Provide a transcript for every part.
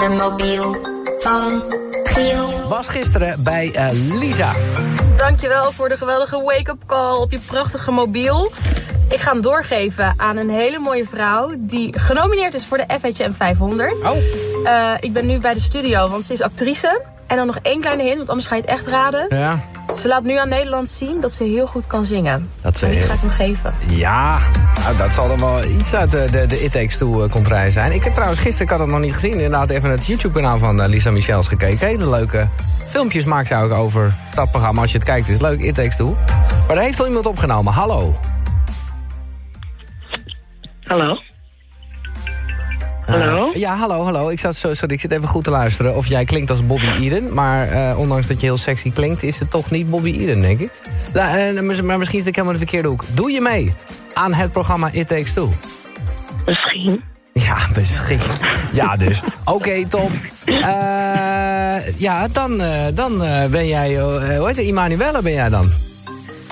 de mobiel van Giel. Was gisteren bij eh, Lisa. Dankjewel voor de geweldige wake-up call op je prachtige mobiel. Ik ga hem doorgeven aan een hele mooie vrouw die genomineerd is voor de FHM 500. Oh. Eh, ik ben nu bij de studio, want ze is actrice. En dan nog één kleine hint, want anders ga je het echt raden. Ja. Ze laat nu aan Nederland zien dat ze heel goed kan zingen. Dat ze En die heel- ga ik hem geven. Ja, nou, dat zal dan wel iets uit de, de, de It Takes Two uh, contraille zijn. Ik heb trouwens gisteren, ik had het nog niet gezien, inderdaad even het YouTube-kanaal van eh, Lisa Michels gekeken. Hele leuke filmpjes maakt ze ook over dat programma. Als je het kijkt, is leuk, It Takes Two. Maar daar heeft wel iemand opgenomen. Hallo. Hallo? Eh, Hallo? ja, hallo, hallo. Ik, zat zo, sorry, ik zit even goed te luisteren of jij klinkt als Bobby Eden. Maar eh, ondanks dat je heel sexy klinkt, is het toch niet Bobby Eden, denk ik. Eh, maar maar misschien zit ik helemaal in de verkeerde hoek. Doe je mee aan het programma It Takes Two? Misschien. Ja, misschien. Ja, dus. Oké, top. Eh, ja, dan, eh, dan eh, ben jij... hoe heet het? Immanuelle ben jij dan?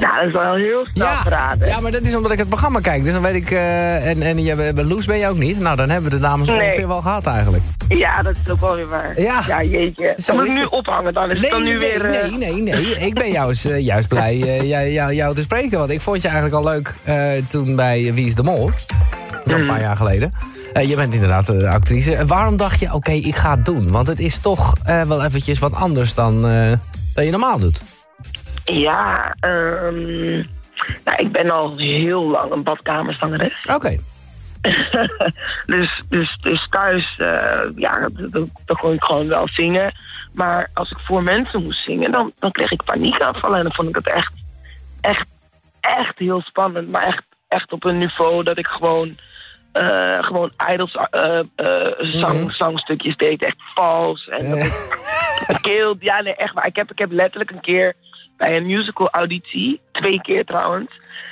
Nou, dat is wel heel snel ja. ja, maar dat is omdat ik het programma kijk. Dus dan weet ik... eh, en en je, bij Loes ben je ook niet. Nou, dan hebben we de dames Nee. ongeveer wel gehad eigenlijk. Ja, dat is ook wel weer waar. Ja. Ja, jeetje. Zo Dan moet is ik nu ophangen dan. Is het dan nu nee, weer... eh, nee, nee, nee. Ik ben eh, juist blij eh, jou, jou, jou te spreken. Want ik vond je eigenlijk al leuk eh, toen bij Wie is de Mol. Dat een paar jaar geleden. Eh, je bent inderdaad eh, actrice. En waarom dacht je, oké, ik ga het doen? Want het is toch eh, wel eventjes wat anders dan, eh, dan je normaal doet. Ja, ehm... Nou, ik ben al heel lang een badkamerzangeres. Oké. dus, dus, dus thuis, eh, ja, dan, kon ik gewoon wel zingen. Maar als ik voor mensen moest zingen, dan, dan kreeg ik paniekaanvallen. En dan vond ik het echt, echt, echt heel spannend. Maar echt, echt op een niveau dat ik gewoon, eh, gewoon idols eh, zang, Mhm. zangstukjes deed. Echt vals. En dat ik ja, nee, echt waar. Ik heb, ik heb letterlijk een keer bij een musical auditie, twee keer trouwens,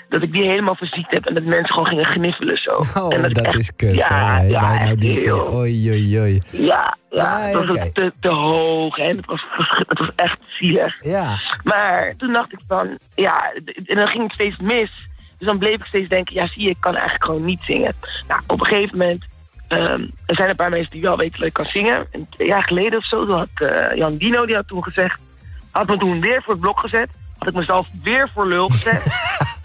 dat ik die helemaal verziekt heb en dat mensen gewoon gingen gniffelen zo. Oh, en dat, ik echt- is kut. Ja, hè? ja, Wij nou. Oei, oei, oei. Ja, ja, Ja, dat was oké. te, te hoog en het was, het was echt zielig. Ja. Maar toen dacht ik van, ja, en dan ging het steeds mis. Dus dan bleef ik steeds denken, ja zie je, ik kan eigenlijk gewoon niet zingen. Nou, op een gegeven moment, ehm, er zijn een paar mensen die wel weten dat ik kan zingen. En twee jaar geleden of zo, toen had eh, Jan Dino, die had toen gezegd, had me toen weer voor het blok gezet. Had ik mezelf weer voor lul gezet.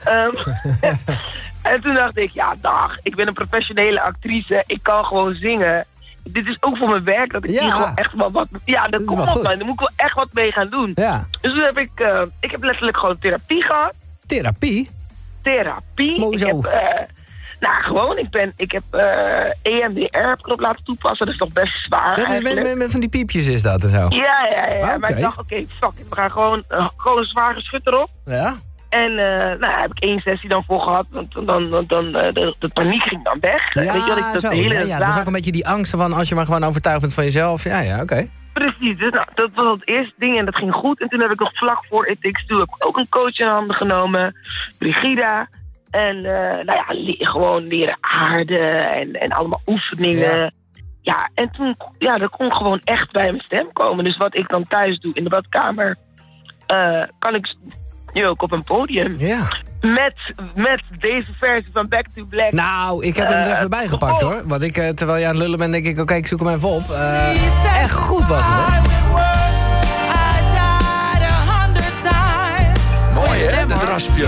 Ehm, en toen dacht ik, ja dag, ik ben een professionele actrice, ik kan gewoon zingen. Dit is ook voor mijn werk, dat ik Ja. hier gewoon echt wel wat... Ja, dat komt op man, daar moet ik wel echt wat mee gaan doen. Ja. Dus toen heb ik, eh, ik heb letterlijk gewoon therapie gehad. Therapie? Therapie. Hoezo? Ik heb, eh, nou, gewoon, ik, ben, ik heb eh EMDR heb ik erop laten toepassen. Dat is toch best zwaar Dat is met, met, met van die piepjes is dat en zo. Ja, ja, ja. Maar ik dacht, oké, fuck it. We gaan gewoon, eh, gewoon een zware schut erop. Ja? En eh, nou, daar heb ik één sessie dan voor gehad. Want dan, dan, dan eh, de, de paniek ging dan weg. Ja, Weet je ik dat zo. hele ja, ja. Dat is ook een beetje die angst van als je maar gewoon overtuigd bent van jezelf. Ja, ja, oké. Precies, dus nou, dat was het eerste ding en dat ging goed. En toen heb ik nog vlak voor It Takes Two heb ik ook een coach in handen genomen, Brigida. En eh, nou ja, le- gewoon leren aarden en, en allemaal oefeningen. Ja. Ja. en toen, ja, dat kon gewoon echt bij mijn stem komen. Dus wat ik dan thuis doe in de badkamer, eh, kan ik nu ook op een podium. Ja. Met, met deze versie van Back to Black. Nou, ik heb hem er Eh, even bij gepakt toch? hoor. Want ik, terwijl je aan het lullen bent, denk ik, oké, ik zoek hem even op. Eh, echt goed was het, hè? Mooi hè, dat raspje.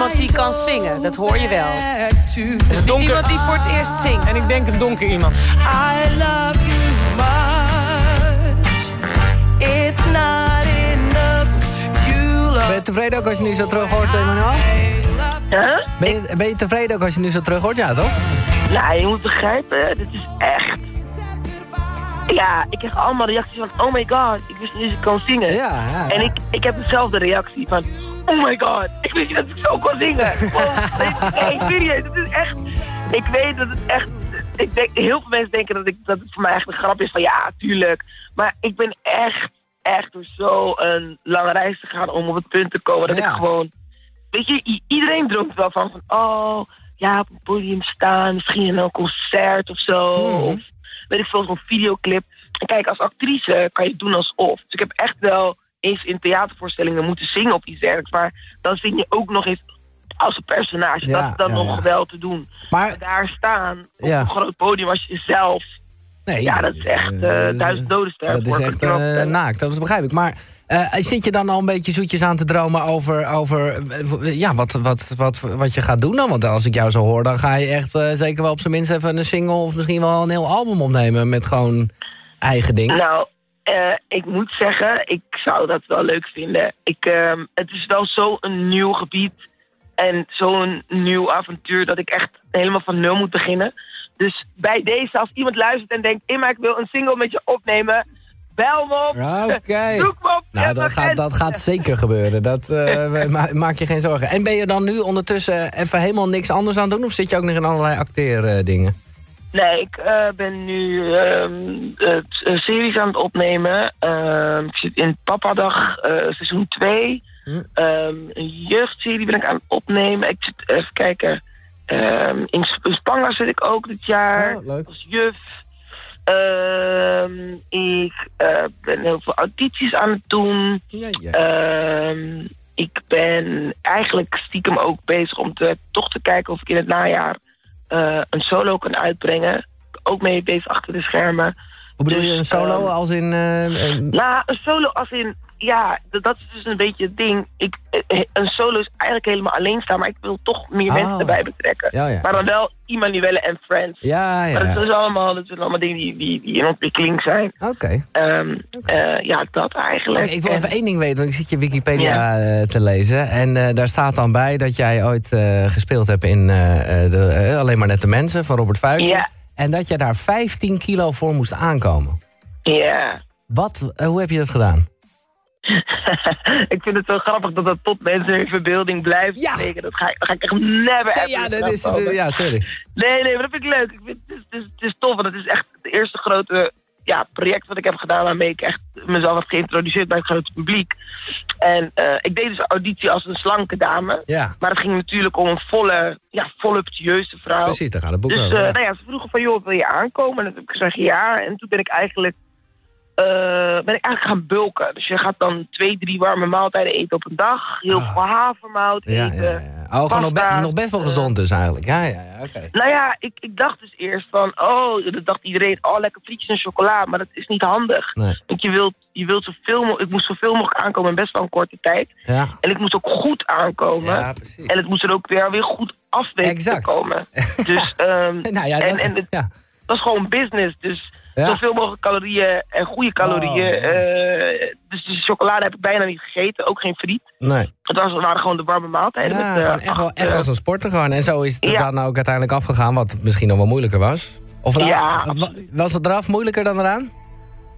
Iemand die kan zingen, dat hoor je wel. Het is donker. iemand die voor het eerst zingt. En ik denk een donker iemand. I love you much. It's not enough. You love Ben je tevreden ook als je nu zo terug hoort, Emmanuel? Huh? Ben je, ben je tevreden ook als je nu zo terug hoort? Ja, toch? Nou, je moet begrijpen, dit is echt... Ja, ik kreeg allemaal reacties van, oh my god, ik wist niet dat ik kan zingen. Ja, ja, ja. En ik, ik heb dezelfde reactie van, oh my god, ik wist niet dat ik zo kon zingen. Oh, nee, serieus, het is echt... Ik weet dat het echt... Ik denk, heel veel mensen denken dat, ik, dat het voor mij echt een grap is van, ja, tuurlijk. Maar ik ben echt, echt door zo'n lange reis te gaan om op het punt te komen dat Ja. ik gewoon... Weet je, iedereen droomt wel van, van, oh, ja, op een podium staan, misschien in een concert of zo. Mhm. Of weet ik veel, zo'n videoclip. En kijk, als actrice kan je het doen alsof. Dus ik heb echt wel eens in theatervoorstellingen moeten zingen op iets dergelijks. Maar dan zing je ook nog eens als een personage. Ja, dat is dan ja, nog ja. wel te doen. Maar, Daar staan, op een groot podium als jezelf. nee. Ja, dat is echt eh, eh duizend doden sterven. Dat is echt eh, naakt, dat begrijp ik. Maar eh, zit je dan al een beetje zoetjes aan te dromen over, over eh, ja, wat, wat, wat, wat je gaat doen dan? Want als ik jou zo hoor, dan ga je echt eh, zeker wel op zijn minst even een single... of misschien wel een heel album opnemen met gewoon eigen dingen. Nou, eh, ik moet zeggen, ik zou dat wel leuk vinden. Ik, ehm, het is wel zo'n nieuw gebied en zo'n nieuw avontuur dat ik echt helemaal van nul moet beginnen. Dus bij deze, als iemand luistert en denkt, Imma, ik wil een single met je opnemen, bel me op. Oké. Zoek me op. Nou, dat gaat, dat gaat zeker gebeuren. Dat, eh, ma- maak je geen zorgen. En ben je dan nu ondertussen even helemaal niks anders aan het doen? Of zit je ook nog in allerlei acteerdingen? Nee, ik eh, ben nu eh, series aan het opnemen. Ehm, ik zit in Papadag eh, seizoen 2. Hm. Ehm, een jeugdserie ben ik aan het opnemen. Ik zit even kijken. In, Sp- in Spanga zit ik ook dit jaar Oh, leuk. als juf. Ik ben heel veel audities aan het doen. Ja, ja. Ik ben eigenlijk stiekem ook bezig om te, toch te kijken of ik in het najaar een solo kan uitbrengen. Ook mee bezig achter de schermen. Hoe bedoel je, een solo ehm, als in... eh, eh, Nou, een solo als in... Ja, dat, is dus een beetje het ding. Ik, eh, een solo is eigenlijk helemaal alleen staan, maar ik wil toch meer Ah. mensen erbij betrekken. ja, ja. Maar dan wel Immanuelle en Friends. Ja, ja. Maar dat, is allemaal, dat zijn allemaal dingen die, die, die in ontwikkeling zijn. Oké. Ehm, eh, ja, dat eigenlijk. Ik wil En- even één ding weten, want ik zit je Wikipedia te lezen. En daar staat dan bij dat jij ooit gespeeld hebt in de, Alleen maar net de mensen van Robert Vuijs. Ja. En dat je daar 15 kilo voor moest aankomen. Ja. Wat, eh, hoe heb je dat gedaan? ik vind het zo grappig dat dat tot mensen in verbeelding blijft Ja. Dat ga ik, dat ga ik echt never ever ja, dat is, ja, sorry. Nee, nee, maar dat vind ik leuk. Ik vind, het, is, het, is, het is tof, want het is echt het eerste grote ja, project wat ik heb gedaan... waarmee ik echt mezelf heb geïntroduceerd bij het grote publiek. En eh, ik deed dus auditie als een slanke dame. Ja, Maar het ging natuurlijk om een volle, ja, voluptueuze vrouw. precies, daar gaat het boek Dus over. eh, ja. nou ja, ze vroegen van, joh, wil je aankomen? En toen heb ik gezegd ja. En toen ben ik eigenlijk, eh, ben ik eigenlijk gaan bulken. Dus je gaat dan twee, drie warme maaltijden eten op een dag. Heel Ah. veel havermout eten. ja. Oh, gewoon nog, be- nog best wel gezond dus eigenlijk. Ja, ja, ja, oké. Nou ja, ik, ik dacht dus eerst van, oh, dat dacht iedereen, oh, lekker frietjes en chocola. Maar dat is niet handig. Nee. Want je wilt, je wilt zoveel mogelijk, ik moest zoveel mogelijk aankomen in best wel een korte tijd. Ja, En ik moest ook goed aankomen. ja precies. En het moest er ook weer, weer goed af weten Exact. te komen. Dus, ehm, nou ja, en, dat- en het, ja. dat is gewoon business. Dus Ja. zoveel mogelijk calorieën en goede calorieën. Oh. eh, dus de chocolade heb ik bijna niet gegeten, ook geen friet. Nee. Het was, waren gewoon de warme maaltijden. Ja, met, eh, gewoon echt, wel, echt eh, als een sporter gewoon. En zo is het Ja. dan ook uiteindelijk afgegaan, wat misschien nog wel moeilijker was. Of Ja, was het eraf moeilijker dan eraan?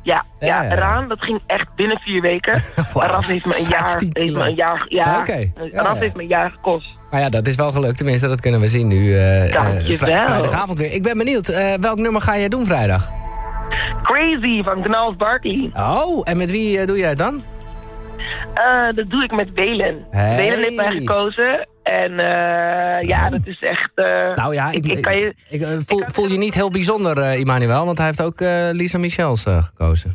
Ja, Ja, eraan, dat ging echt binnen vier weken. Raf heeft me een jaar, 15 heeft me een jaar, ja. Ja. heeft me een jaar gekost. Nou ja, dat is wel gelukt. Tenminste, dat kunnen we zien nu. eh eh, Dankjewel. vrij- vrijdagavond weer. Ik ben benieuwd, eh, welk nummer ga jij doen vrijdag? Crazy van Gnals Barkley. Oh, en met wie eh, doe jij het dan? Eh, dat doe ik met Welen. Hey. Welen heeft mij gekozen. En eh, ja, dat is echt... Nou ja, ik, ik, ik kan je... ik, voel, voel je niet heel bijzonder, Immanuel, want hij heeft ook Lisa Michels gekozen.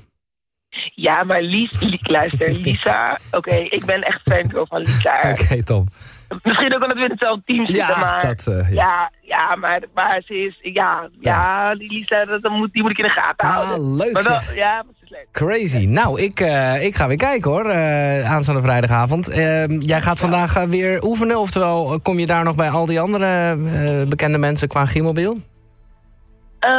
Ja, maar Lies, Li- luister, Lisa... Oké, ik ben echt fan van Lisa. Oké, top. Misschien ook omdat we in hetzelfde team zitten, Ja, maar... dat, eh, ja. ja, ja, maar, maar ze is... Ja, ja, die Lisa, dat, moet, die moet ik in de gaten Ah, houden. leuk Maar wel, ja, is leuk. Crazy. Nou, ik, eh, ik ga weer kijken hoor, eh, aanstaande vrijdagavond. Ehm, jij gaat vandaag weer oefenen, oftewel kom je daar nog bij al die andere bekende mensen qua Gielmobiel? Eh,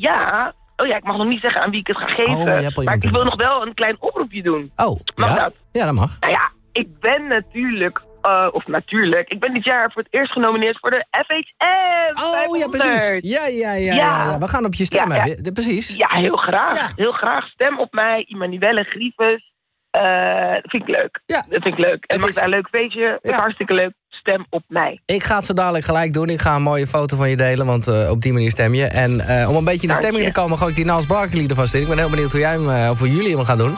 ja... Oh ja, ik mag nog niet zeggen aan wie ik het ga geven. Oh, al maar ik wil nog wel een klein oproepje doen. Oh, Mag ja? dat? Ja, dat mag. Nou ja, ik ben natuurlijk... eh, of natuurlijk, ik ben dit jaar voor het eerst genomineerd voor de FHM Oh, ja, 500. precies. Ja, ja, ja, ja. Ja. ja. We gaan op je stemmen. Ja, Precies. Ja, heel graag. Heel graag. Stem op mij, Immanuelle Grievus. Eh, dat vind ik leuk. Ja. Dat vind ik leuk. En Het mag is- een leuk feestje. Ja. hartstikke leuk. Stem op mij. Ik ga het zo dadelijk gelijk doen. Ik ga een mooie foto van je delen, want eh, op die manier stem je. En om een beetje in de stemming te komen, gooi ik die Nals Barkley er vast in. Ik ben heel benieuwd hoe jij hem, of hoe jullie hem gaan doen.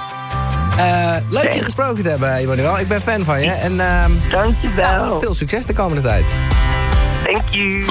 Eh, leuk je gesproken te hebben, Emmanuel. Ik ben fan van je. En ehm, Dankjewel. veel succes de komende tijd. Thank you.